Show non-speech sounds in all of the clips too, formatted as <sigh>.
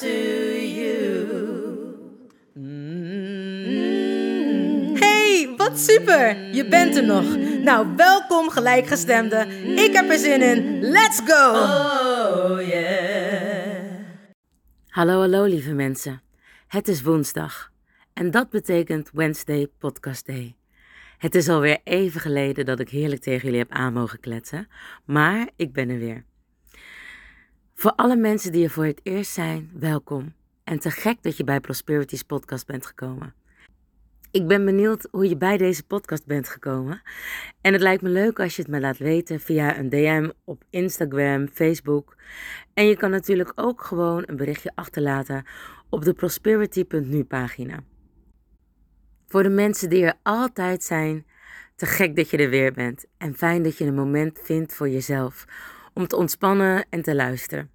to you. Hey, wat super! Je bent er nog. Nou, welkom gelijkgestemde. Ik heb er zin in. Let's go! Oh yeah. Hallo, hallo lieve mensen. Het is woensdag en dat betekent Wednesday Podcast Day. Het is alweer even geleden dat ik heerlijk tegen jullie heb aan mogen kletsen, maar ik ben er weer. Voor alle mensen die er voor het eerst zijn, welkom. En te gek dat je bij Prosperity's podcast bent gekomen. Ik ben benieuwd hoe je bij deze podcast bent gekomen. En het lijkt me leuk als je het me laat weten via een DM op Instagram, Facebook. En je kan natuurlijk ook gewoon een berichtje achterlaten op de prosperity.nu pagina. Voor de mensen die er altijd zijn, te gek dat je er weer bent. En fijn dat je een moment vindt voor jezelf om te ontspannen en te luisteren.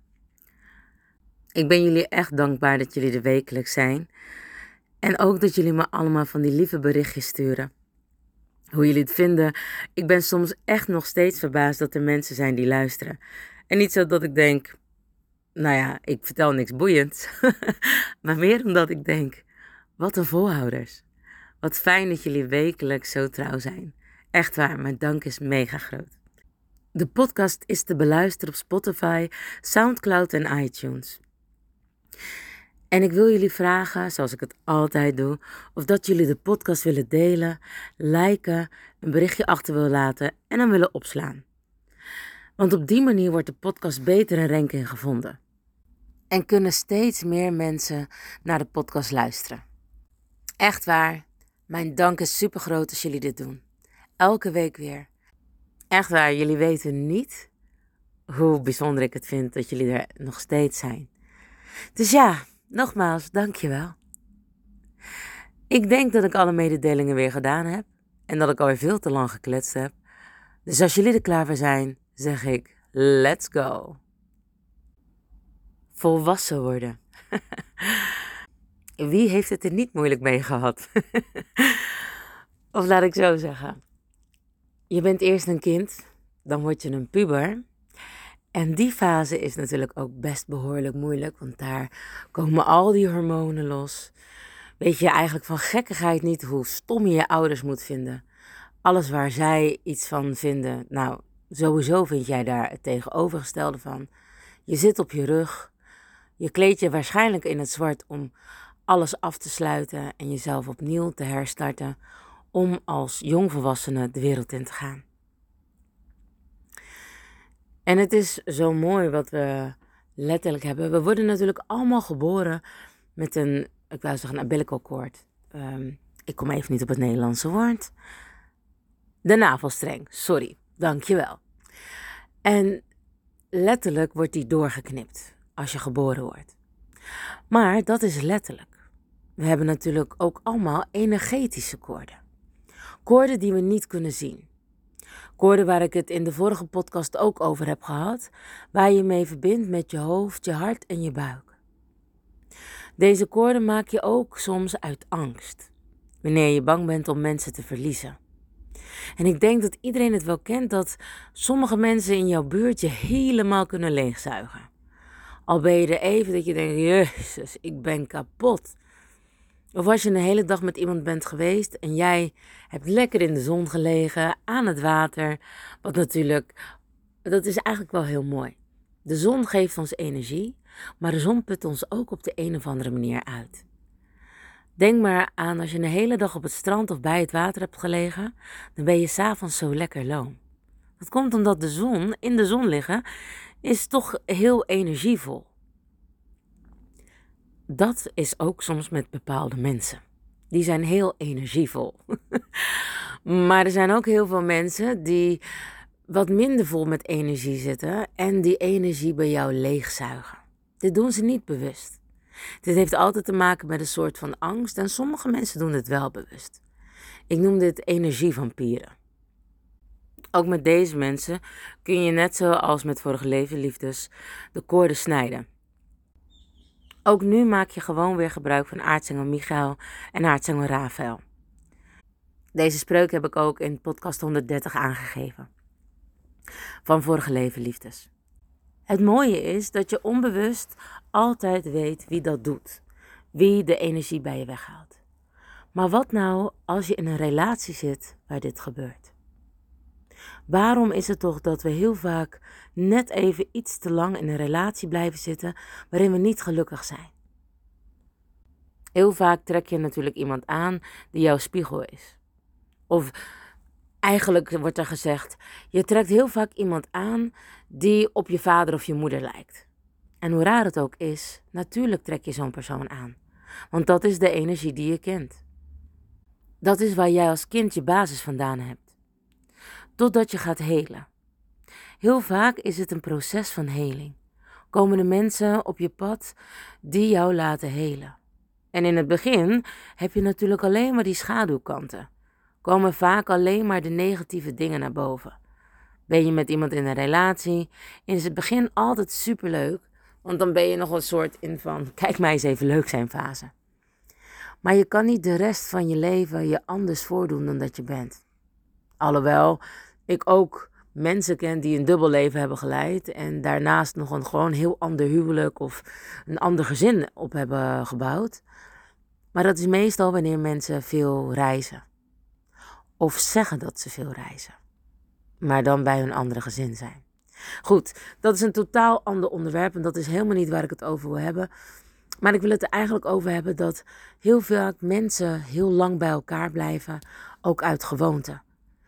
Ik ben jullie echt dankbaar dat jullie er wekelijks zijn. En ook dat jullie me allemaal van die lieve berichtjes sturen. Hoe jullie het vinden, ik ben soms echt nog steeds verbaasd dat er mensen zijn die luisteren. En niet zo dat ik denk, nou ja, ik vertel niks boeiends. <laughs> maar meer omdat ik denk, wat een volhouders. Wat fijn dat jullie wekelijks zo trouw zijn. Echt waar, mijn dank is mega groot. De podcast is te beluisteren op Spotify, SoundCloud en iTunes. En ik wil jullie vragen, zoals ik het altijd doe, of dat jullie de podcast willen delen, liken, een berichtje achter willen laten en dan willen opslaan. Want op die manier wordt de podcast beter in ranking gevonden. En kunnen steeds meer mensen naar de podcast luisteren. Echt waar, mijn dank is super groot als jullie dit doen. Elke week weer. Echt waar, jullie weten niet hoe bijzonder ik het vind dat jullie er nog steeds zijn. Dus ja, nogmaals, dankjewel. Ik denk dat ik alle mededelingen weer gedaan heb en dat ik alweer veel te lang gekletst heb. Dus als jullie er klaar voor zijn, zeg ik: let's go. Volwassen worden. <laughs> Wie heeft het er niet moeilijk mee gehad? <laughs> of laat ik zo zeggen. Je bent eerst een kind, dan word je een puber. En die fase is natuurlijk ook best behoorlijk moeilijk, want daar komen al die hormonen los. Weet je eigenlijk van gekkigheid niet hoe stom je je ouders moet vinden. Alles waar zij iets van vinden, nou, sowieso vind jij daar het tegenovergestelde van. Je zit op je rug, je kleed je waarschijnlijk in het zwart om alles af te sluiten en jezelf opnieuw te herstarten om als jongvolwassene de wereld in te gaan. En het is zo mooi wat we letterlijk hebben. We worden natuurlijk allemaal geboren met een, ik wou zeggen, een umbilical cord. Ehm, ik kom even niet op het Nederlandse woord. De navelstreng, sorry, dankjewel. En letterlijk wordt die doorgeknipt als je geboren wordt. Maar dat is letterlijk. We hebben natuurlijk ook allemaal energetische koorden. Koorden die we niet kunnen zien. Koorden waar ik het in de vorige podcast ook over heb gehad, waar je mee verbindt met je hoofd, je hart en je buik. Deze koorden maak je ook soms uit angst, wanneer je bang bent om mensen te verliezen. En ik denk dat iedereen het wel kent dat sommige mensen in jouw buurt je helemaal kunnen leegzuigen. Al ben je er even dat je denkt, jezus, ik ben kapot. Of als je een hele dag met iemand bent geweest en jij hebt lekker in de zon gelegen, aan het water. Wat natuurlijk, dat is eigenlijk wel heel mooi. De zon geeft ons energie, maar de zon put ons ook op de een of andere manier uit. Denk maar aan als je een hele dag op het strand of bij het water hebt gelegen, dan ben je s'avonds zo lekker loom. Dat komt omdat de zon, in de zon liggen, is toch heel energievol. Dat is ook soms met bepaalde mensen. Die zijn heel energievol. <laughs> maar er zijn ook heel veel mensen die wat minder vol met energie zitten en die energie bij jou leegzuigen. Dit doen ze niet bewust. Dit heeft altijd te maken met een soort van angst en sommige mensen doen het wel bewust. Ik noem dit energievampieren. Ook met deze mensen kun je net zoals met vorige levenliefdes de koorden snijden. Ook nu maak je gewoon weer gebruik van aartsengel Michael en aartsengel Rafael. Deze spreuk heb ik ook in podcast 130 aangegeven. Van vorige levenliefdes. Het mooie is dat je onbewust altijd weet wie dat doet. Wie de energie bij je weghaalt. Maar wat nou als je in een relatie zit waar dit gebeurt? Waarom is het toch dat we heel vaak net even iets te lang in een relatie blijven zitten waarin we niet gelukkig zijn? Heel vaak trek je natuurlijk iemand aan die jouw spiegel is. Of eigenlijk wordt er gezegd: je trekt heel vaak iemand aan die op je vader of je moeder lijkt. En hoe raar het ook is, natuurlijk trek je zo'n persoon aan. Want dat is de energie die je kent. Dat is waar jij als kind je basis vandaan hebt. Totdat je gaat helen. Heel vaak is het een proces van heling. Komen er mensen op je pad die jou laten helen. En in het begin heb je natuurlijk alleen maar die schaduwkanten. Komen vaak alleen maar de negatieve dingen naar boven. Ben je met iemand in een relatie, is het begin altijd superleuk, want dan ben je nog een soort in van kijk mij eens even leuk zijn fase. Maar je kan niet de rest van je leven je anders voordoen dan dat je bent. Alhoewel ik ook mensen ken die een dubbel leven hebben geleid en daarnaast nog een gewoon heel ander huwelijk of een ander gezin op hebben gebouwd. Maar dat is meestal wanneer mensen veel reizen. Of zeggen dat ze veel reizen. Maar dan bij hun andere gezin zijn. Goed, dat is een totaal ander onderwerp en dat is helemaal niet waar ik het over wil hebben. Maar ik wil het er eigenlijk over hebben dat heel vaak mensen heel lang bij elkaar blijven, ook uit gewoonte.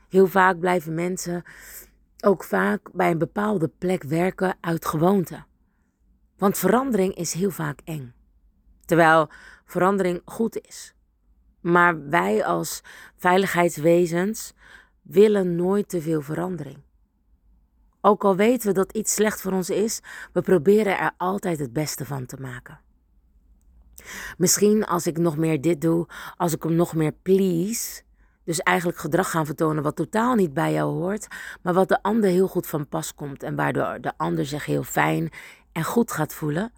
Heel vaak blijven mensen ook vaak bij een bepaalde plek werken uit gewoonte. Want verandering is heel vaak eng. Terwijl verandering goed is. Maar wij als veiligheidswezens willen nooit te veel verandering. Ook al weten we dat iets slecht voor ons is, we proberen er altijd het beste van te maken. Misschien als ik nog meer dit doe, als ik hem nog meer please, dus eigenlijk gedrag gaan vertonen wat totaal niet bij jou hoort, maar wat de ander heel goed van pas komt en waardoor de ander zich heel fijn en goed gaat voelen,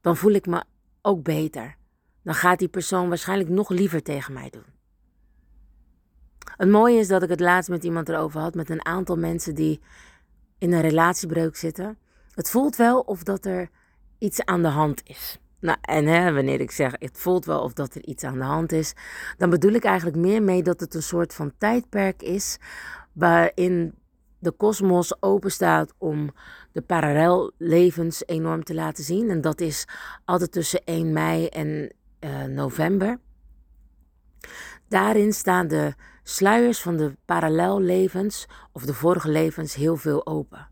dan voel ik me ook beter. Dan gaat die persoon waarschijnlijk nog liever tegen mij doen. Het mooie is dat ik het laatst met iemand erover had, met een aantal mensen die in een relatiebreuk zitten. Het voelt wel of dat er iets aan de hand is. Nou, en hè, wanneer ik zeg het voelt wel of dat er iets aan de hand is, dan bedoel ik eigenlijk meer mee dat het een soort van tijdperk is waarin de kosmos open staat om de parallellevens enorm te laten zien. En dat is altijd tussen 1 mei en uh, november. Daarin staan de sluiers van de parallellevens of de vorige levens heel veel open.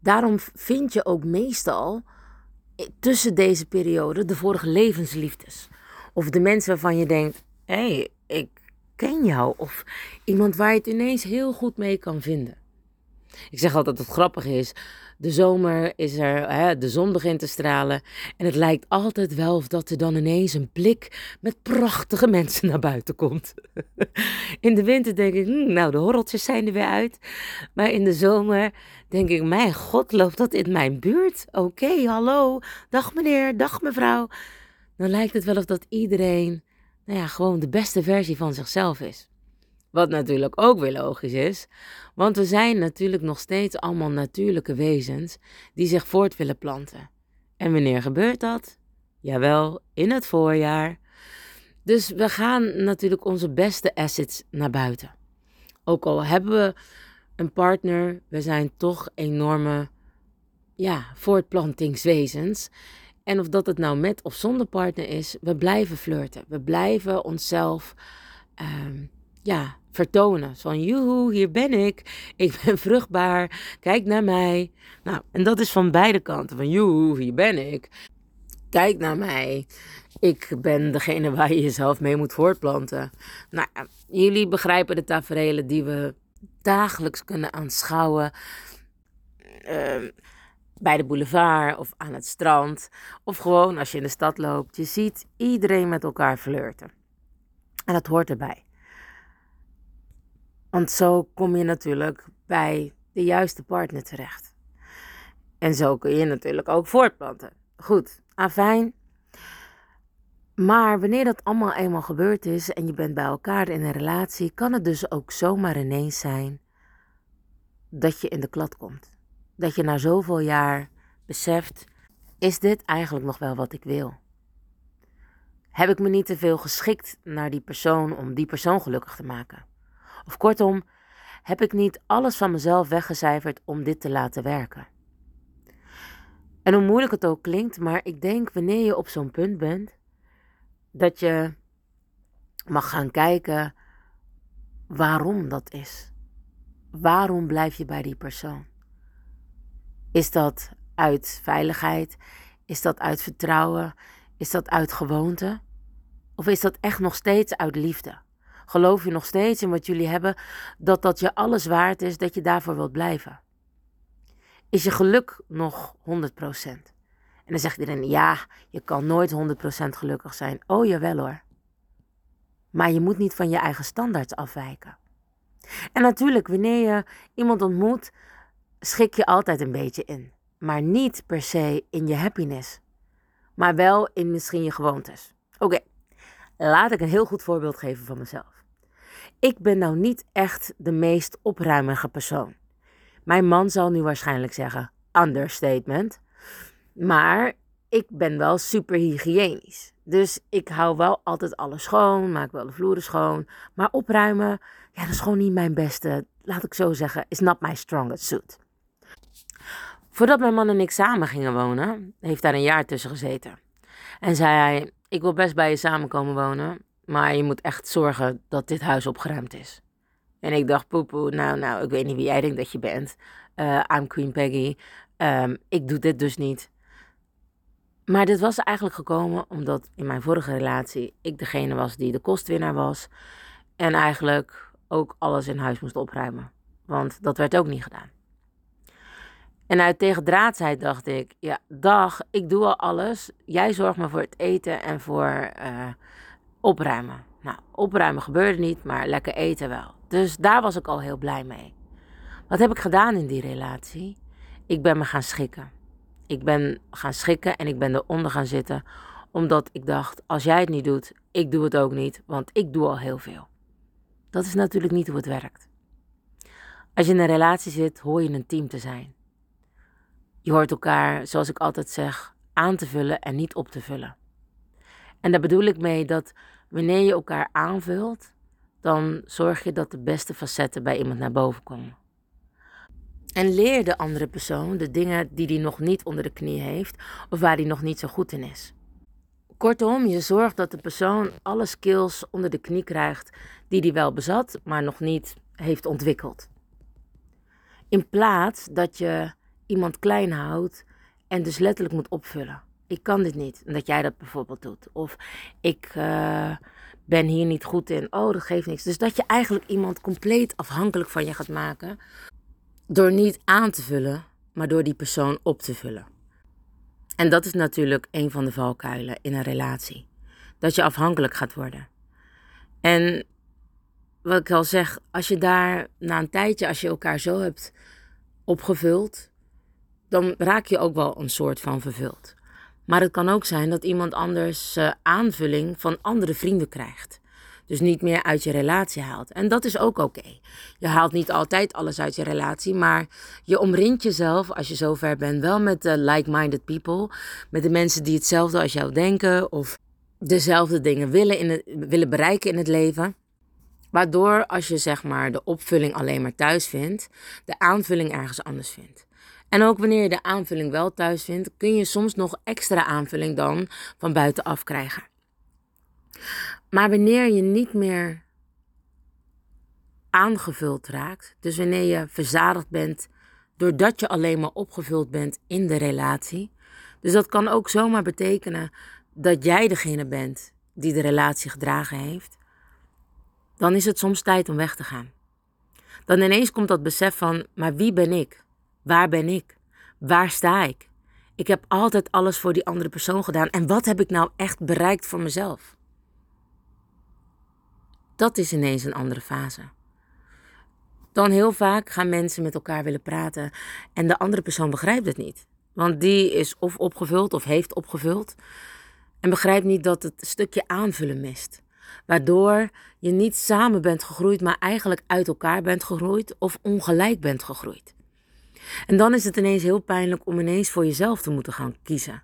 Daarom vind je ook meestal tussen deze periode de vorige levensliefdes. Of de mensen waarvan je denkt: hé, hey, ik ken jou. Of iemand waar je het ineens heel goed mee kan vinden. Ik zeg altijd dat het grappig is. De zomer is er, hè, de zon begint te stralen. En het lijkt altijd wel of dat er dan ineens een blik met prachtige mensen naar buiten komt. <laughs> In de winter denk ik, hm, nou de horreltjes zijn er weer uit. Maar in de zomer denk ik, mijn god, loopt dat in mijn buurt? Oké, hallo, dag meneer, dag mevrouw. Dan lijkt het wel of dat iedereen, nou ja, gewoon de beste versie van zichzelf is. Wat natuurlijk ook weer logisch is, want we zijn natuurlijk nog steeds allemaal natuurlijke wezens die zich voort willen planten. En wanneer gebeurt dat? Jawel, in het voorjaar. Dus we gaan natuurlijk onze beste assets naar buiten. Ook al hebben we een partner, we zijn toch enorme ja, voortplantingswezens. En of dat het nou met of zonder partner is, we blijven flirten. We blijven onszelf ehm, ja, vertonen. Van joehoe, hier ben ik. Ik ben vruchtbaar. Kijk naar mij. Nou, en dat is van beide kanten. Van joehoe, hier ben ik. Kijk naar mij. Ik ben degene waar je jezelf mee moet voortplanten. Nou, jullie begrijpen de tafereelen die we dagelijks kunnen aanschouwen. Ehm, bij de boulevard of aan het strand. Of gewoon als je in de stad loopt. Je ziet iedereen met elkaar flirten. En dat hoort erbij. Want zo kom je natuurlijk bij de juiste partner terecht. En zo kun je natuurlijk ook voortplanten. Goed, afijn. Maar wanneer dat allemaal eenmaal gebeurd is en je bent bij elkaar in een relatie, kan het dus ook zomaar ineens zijn dat je in de klad komt. Dat je na zoveel jaar beseft, is dit eigenlijk nog wel wat ik wil? Heb ik me niet te veel geschikt naar die persoon om die persoon gelukkig te maken? Of kortom, heb ik niet alles van mezelf weggecijferd om dit te laten werken? En hoe moeilijk het ook klinkt, maar ik denk wanneer je op zo'n punt bent, dat je mag gaan kijken waarom dat is. Waarom blijf je bij die persoon? Is dat uit veiligheid? Is dat uit vertrouwen? Is dat uit gewoonte? Of is dat echt nog steeds uit liefde? Geloof je nog steeds in wat jullie hebben, dat dat je alles waard is, dat je daarvoor wilt blijven? Is je geluk nog 100%? En dan zegt iedereen, ja, je kan nooit 100% gelukkig zijn. Oh jawel hoor. Maar je moet niet van je eigen standaards afwijken. En natuurlijk, wanneer je iemand ontmoet, schik je altijd een beetje in. Maar niet per se in je happiness. Maar wel in misschien je gewoontes. Oké, laat ik een heel goed voorbeeld geven van mezelf. Ik ben nou niet echt de meest opruimige persoon. Mijn man zal nu waarschijnlijk zeggen: understatement. Maar ik ben wel super hygiënisch. Dus ik hou wel altijd alles schoon, maak wel de vloeren schoon. Maar opruimen, ja, dat is gewoon niet mijn beste, laat ik zo zeggen, is not my strongest suit. Voordat mijn man en ik samen gingen wonen, heeft daar een jaar tussen gezeten. En zei hij: Ik wil best bij je samen komen wonen, maar je moet echt zorgen dat dit huis opgeruimd is. En ik dacht: Poepoe, nou, nou, ik weet niet wie jij denkt dat je bent. Uh, I'm Queen Peggy. Um, ik doe dit dus niet. Maar dit was eigenlijk gekomen omdat in mijn vorige relatie ik degene was die de kostwinnaar was. En eigenlijk ook alles in huis moest opruimen. Want dat werd ook niet gedaan. En uit tegendraadsheid dacht ik, ja, dag, ik doe al alles. Jij zorgt me voor het eten en voor uh, opruimen. Nou, opruimen gebeurde niet, maar lekker eten wel. Dus daar was ik al heel blij mee. Wat heb ik gedaan in die relatie? Ik ben me gaan schikken. Ik ben gaan schikken en ik ben eronder gaan zitten. Omdat ik dacht, als jij het niet doet, ik doe het ook niet, want ik doe al heel veel. Dat is natuurlijk niet hoe het werkt. Als je in een relatie zit, hoor je een team te zijn. Je hoort elkaar, zoals ik altijd zeg, aan te vullen en niet op te vullen. En daar bedoel ik mee dat wanneer je elkaar aanvult, dan zorg je dat de beste facetten bij iemand naar boven komen. En leer de andere persoon de dingen die hij nog niet onder de knie heeft of waar hij nog niet zo goed in is. Kortom, je zorgt dat de persoon alle skills onder de knie krijgt die hij wel bezat, maar nog niet heeft ontwikkeld. In plaats dat je iemand klein houdt en dus letterlijk moet opvullen. Ik kan dit niet, en dat jij dat bijvoorbeeld doet. Of ik uh, ben hier niet goed in. Oh, dat geeft niks. Dus dat je eigenlijk iemand compleet afhankelijk van je gaat maken. Door niet aan te vullen, maar door die persoon op te vullen. En dat is natuurlijk een van de valkuilen in een relatie. Dat je afhankelijk gaat worden. En wat ik al zeg, als je daar na een tijdje, als je elkaar zo hebt opgevuld, dan raak je ook wel een soort van vervuld. Maar het kan ook zijn dat iemand anders uh, aanvulling van andere vrienden krijgt. Dus niet meer uit je relatie haalt. En dat is ook oké. Je haalt niet altijd alles uit je relatie, maar je omringt jezelf, als je zover bent, wel met de like-minded people. Met de mensen die hetzelfde als jou denken of dezelfde dingen willen, in willen bereiken in het leven. Waardoor als je zeg maar de opvulling alleen maar thuis vindt, de aanvulling ergens anders vindt. En ook wanneer je de aanvulling wel thuis vindt, kun je soms nog extra aanvulling dan van buitenaf krijgen. Maar wanneer je niet meer aangevuld raakt, dus wanneer je verzadigd bent doordat je alleen maar opgevuld bent in de relatie, dus dat kan ook zomaar betekenen dat jij degene bent die de relatie gedragen heeft, dan is het soms tijd om weg te gaan. Dan ineens komt dat besef van, maar wie ben ik? Waar ben ik? Waar sta ik? Ik heb altijd alles voor die andere persoon gedaan en wat heb ik nou echt bereikt voor mezelf? Dat is ineens een andere fase. Dan heel vaak gaan mensen met elkaar willen praten en de andere persoon begrijpt het niet. Want die is of opgevuld of heeft opgevuld. En begrijpt niet dat het stukje aanvullen mist. Waardoor je niet samen bent gegroeid, maar eigenlijk uit elkaar bent gegroeid of ongelijk bent gegroeid. En dan is het ineens heel pijnlijk om ineens voor jezelf te moeten gaan kiezen.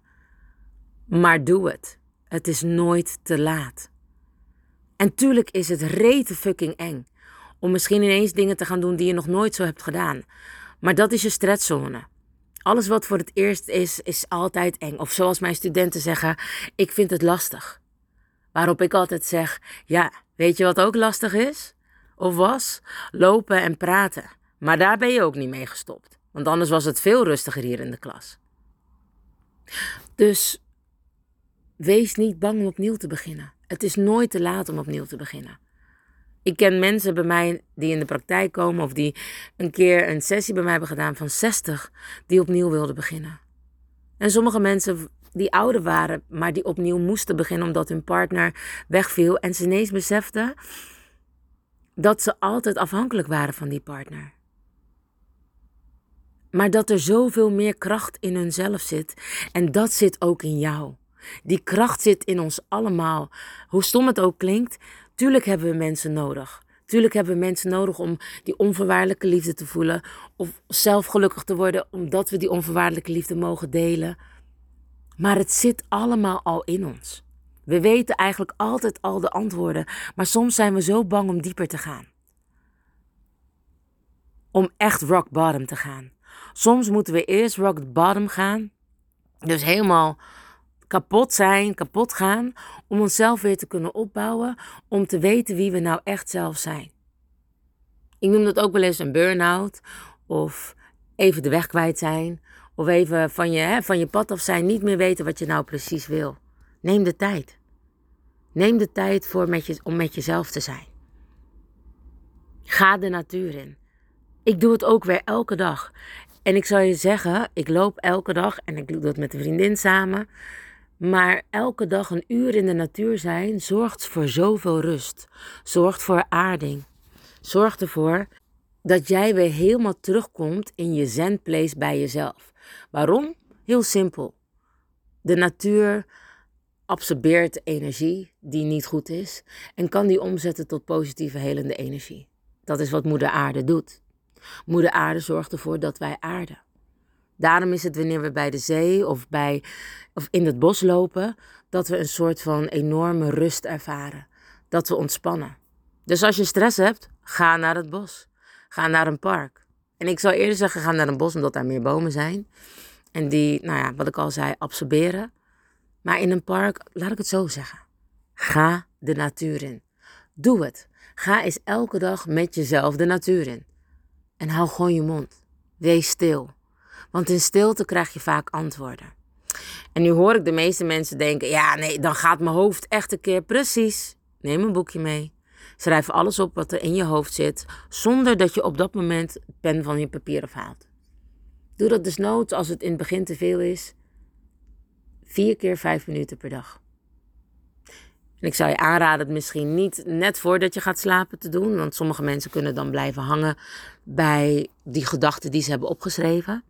Maar doe het. Het is nooit te laat. En tuurlijk is het rete fucking eng om misschien ineens dingen te gaan doen die je nog nooit zo hebt gedaan. Maar dat is je stresszone. Alles wat voor het eerst is, is altijd eng. Of zoals mijn studenten zeggen, ik vind het lastig. Waarop ik altijd zeg, ja, weet je wat ook lastig is? Of was? Lopen en praten. Maar daar ben je ook niet mee gestopt. Want anders was het veel rustiger hier in de klas. Dus wees niet bang om opnieuw te beginnen. Het is nooit te laat om opnieuw te beginnen. Ik ken mensen bij mij die in de praktijk komen of die een keer een sessie bij mij hebben gedaan van 60, die opnieuw wilden beginnen. En sommige mensen die ouder waren, maar die opnieuw moesten beginnen omdat hun partner wegviel en ze ineens beseften dat ze altijd afhankelijk waren van die partner. Maar dat er zoveel meer kracht in hunzelf zit en dat zit ook in jou. Die kracht zit in ons allemaal. Hoe stom het ook klinkt, Tuurlijk hebben we mensen nodig. Tuurlijk hebben we mensen nodig om die onvoorwaardelijke liefde te voelen. Of zelf gelukkig te worden omdat we die onvoorwaardelijke liefde mogen delen. Maar het zit allemaal al in ons. We weten eigenlijk altijd al de antwoorden, maar soms zijn we zo bang om dieper te gaan. Om echt rock bottom te gaan. Soms moeten we eerst rock bottom gaan. Dus helemaal kapot zijn, kapot gaan, om onszelf weer te kunnen opbouwen, om te weten wie we nou echt zelf zijn. Ik noem dat ook wel eens een burn-out, of even de weg kwijt zijn, of even van je, hè, van je pad af zijn, niet meer weten wat je nou precies wil. Neem de tijd. Neem de tijd voor met om met jezelf te zijn. Ga de natuur in. Ik doe het ook weer elke dag. En ik zal je zeggen, ik loop elke dag en ik doe dat met een vriendin samen. Maar elke dag een uur in de natuur zijn zorgt voor zoveel rust. Zorgt voor aarding. Zorgt ervoor dat jij weer helemaal terugkomt in je zenplace bij jezelf. Waarom? Heel simpel. De natuur absorbeert energie die niet goed is en kan die omzetten tot positieve helende energie. Dat is wat Moeder Aarde doet. Moeder Aarde zorgt ervoor dat wij aarden. Daarom is het wanneer we bij de zee of, bij, of in het bos lopen, dat we een soort van enorme rust ervaren. Dat we ontspannen. Dus als je stress hebt, ga naar het bos. Ga naar een park. En ik zou eerder zeggen, ga naar een bos omdat daar meer bomen zijn. En die, nou ja, wat ik al zei, absorberen. Maar in een park, laat ik het zo zeggen. Ga de natuur in. Doe het. Ga eens elke dag met jezelf de natuur in. En hou gewoon je mond. Wees stil. Want in stilte krijg je vaak antwoorden. En nu hoor ik de meeste mensen denken: ja, nee, dan gaat mijn hoofd echt een keer precies. Neem een boekje mee. Schrijf alles op wat er in je hoofd zit, zonder dat je op dat moment pen van je papier afhaalt. Doe dat dus nooit als het in het begin te veel is. Vier keer vijf minuten per dag. En ik zou je aanraden het misschien niet net voordat je gaat slapen te doen, want sommige mensen kunnen dan blijven hangen bij die gedachten die ze hebben opgeschreven.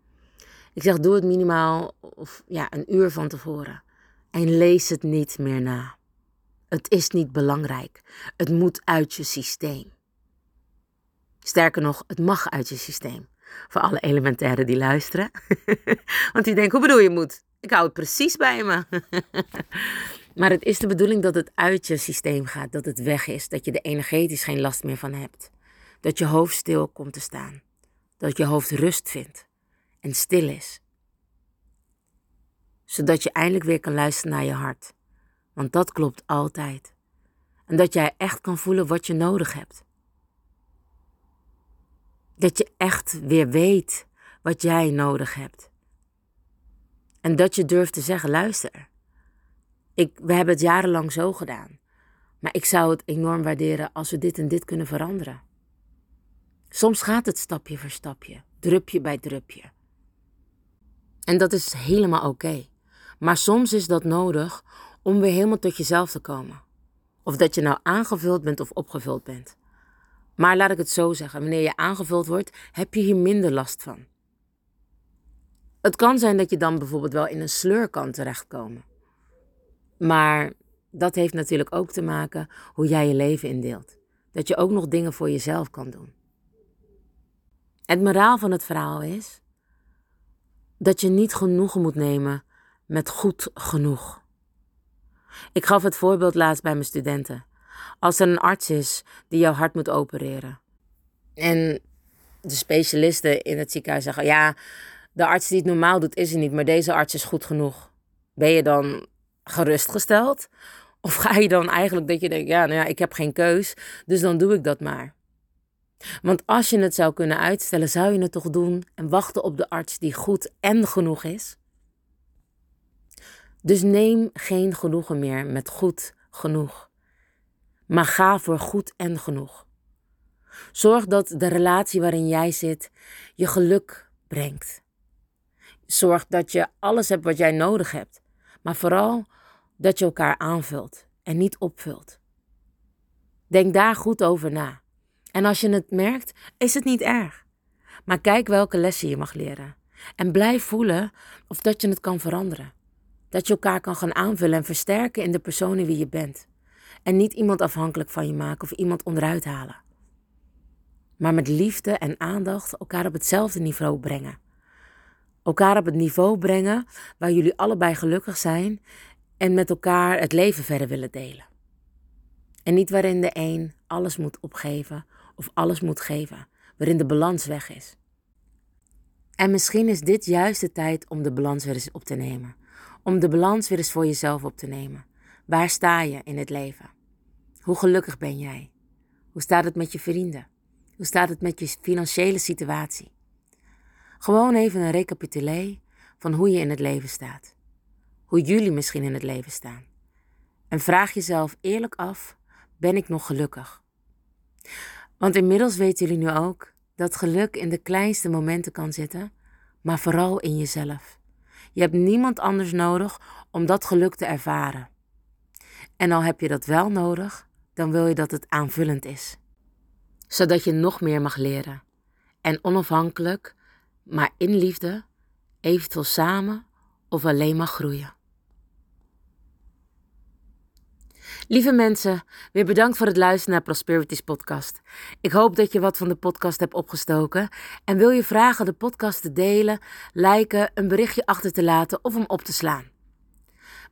Ik zeg, doe het minimaal of, ja, een uur van tevoren. En lees het niet meer na. Het is niet belangrijk. Het moet uit je systeem. Sterker nog, het mag uit je systeem. Voor alle elementairen die luisteren. <laughs> Want die denken, hoe bedoel je moet? Ik hou het precies bij me. <laughs> maar het is de bedoeling dat het uit je systeem gaat. Dat het weg is. Dat je er energetisch geen last meer van hebt. Dat je hoofd stil komt te staan. Dat je hoofd rust vindt. En stil is. Zodat je eindelijk weer kan luisteren naar je hart. Want dat klopt altijd. En dat jij echt kan voelen wat je nodig hebt. Dat je echt weer weet wat jij nodig hebt. En dat je durft te zeggen: luister, ik, we hebben het jarenlang zo gedaan. Maar ik zou het enorm waarderen als we dit en dit kunnen veranderen. Soms gaat het stapje voor stapje, drupje bij drupje. En dat is helemaal oké. Maar soms is dat nodig om weer helemaal tot jezelf te komen. Of dat je nou aangevuld bent of opgevuld bent. Maar laat ik het zo zeggen: wanneer je aangevuld wordt, heb je hier minder last van. Het kan zijn dat je dan bijvoorbeeld wel in een sleur kan terechtkomen. Maar dat heeft natuurlijk ook te maken hoe jij je leven indeelt. Dat je ook nog dingen voor jezelf kan doen. Het moraal van het verhaal is dat je niet genoegen moet nemen met goed genoeg. Ik gaf het voorbeeld laatst bij mijn studenten. Als er een arts is die jouw hart moet opereren. En de specialisten in het ziekenhuis zeggen: ja, de arts die het normaal doet is er niet, maar deze arts is goed genoeg. Ben je dan gerustgesteld? Of ga je dan eigenlijk dat je denkt: ja, nou ja, ik heb geen keus, dus dan doe ik dat maar. Want als je het zou kunnen uitstellen, zou je het toch doen en wachten op de arts die goed en genoeg is? Dus neem geen genoegen meer met goed genoeg. Maar ga voor goed en genoeg. Zorg dat de relatie waarin jij zit je geluk brengt. Zorg dat je alles hebt wat jij nodig hebt. Maar vooral dat je elkaar aanvult en niet opvult. Denk daar goed over na. En als je het merkt, is het niet erg. Maar kijk welke lessen je mag leren. En blijf voelen of dat je het kan veranderen. Dat je elkaar kan gaan aanvullen en versterken in de persoon wie je bent. En niet iemand afhankelijk van je maken of iemand onderuit halen. Maar met liefde en aandacht elkaar op hetzelfde niveau brengen. Elkaar op het niveau brengen waar jullie allebei gelukkig zijn en met elkaar het leven verder willen delen. En niet waarin de een alles moet opgeven of alles moet geven, waarin de balans weg is. En misschien is dit juist de tijd om de balans weer eens op te nemen. Om de balans weer eens voor jezelf op te nemen. Waar sta je in het leven? Hoe gelukkig ben jij? Hoe staat het met je vrienden? Hoe staat het met je financiële situatie? Gewoon even een recapitulé van hoe je in het leven staat. Hoe jullie misschien in het leven staan. En vraag jezelf eerlijk af: ben ik nog gelukkig? Want inmiddels weten jullie nu ook dat geluk in de kleinste momenten kan zitten, maar vooral in jezelf. Je hebt niemand anders nodig om dat geluk te ervaren. En al heb je dat wel nodig, dan wil je dat het aanvullend is. Zodat je nog meer mag leren. En onafhankelijk, maar in liefde, eventueel samen of alleen mag groeien. Lieve mensen, weer bedankt voor het luisteren naar Prosperities podcast. Ik hoop dat je wat van de podcast hebt opgestoken. En wil je vragen de podcast te delen, liken, een berichtje achter te laten of hem op te slaan.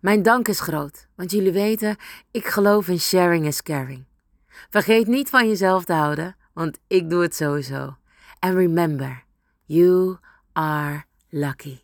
Mijn dank is groot, want jullie weten, ik geloof in sharing is caring. Vergeet niet van jezelf te houden, want ik doe het sowieso. And remember, you are lucky.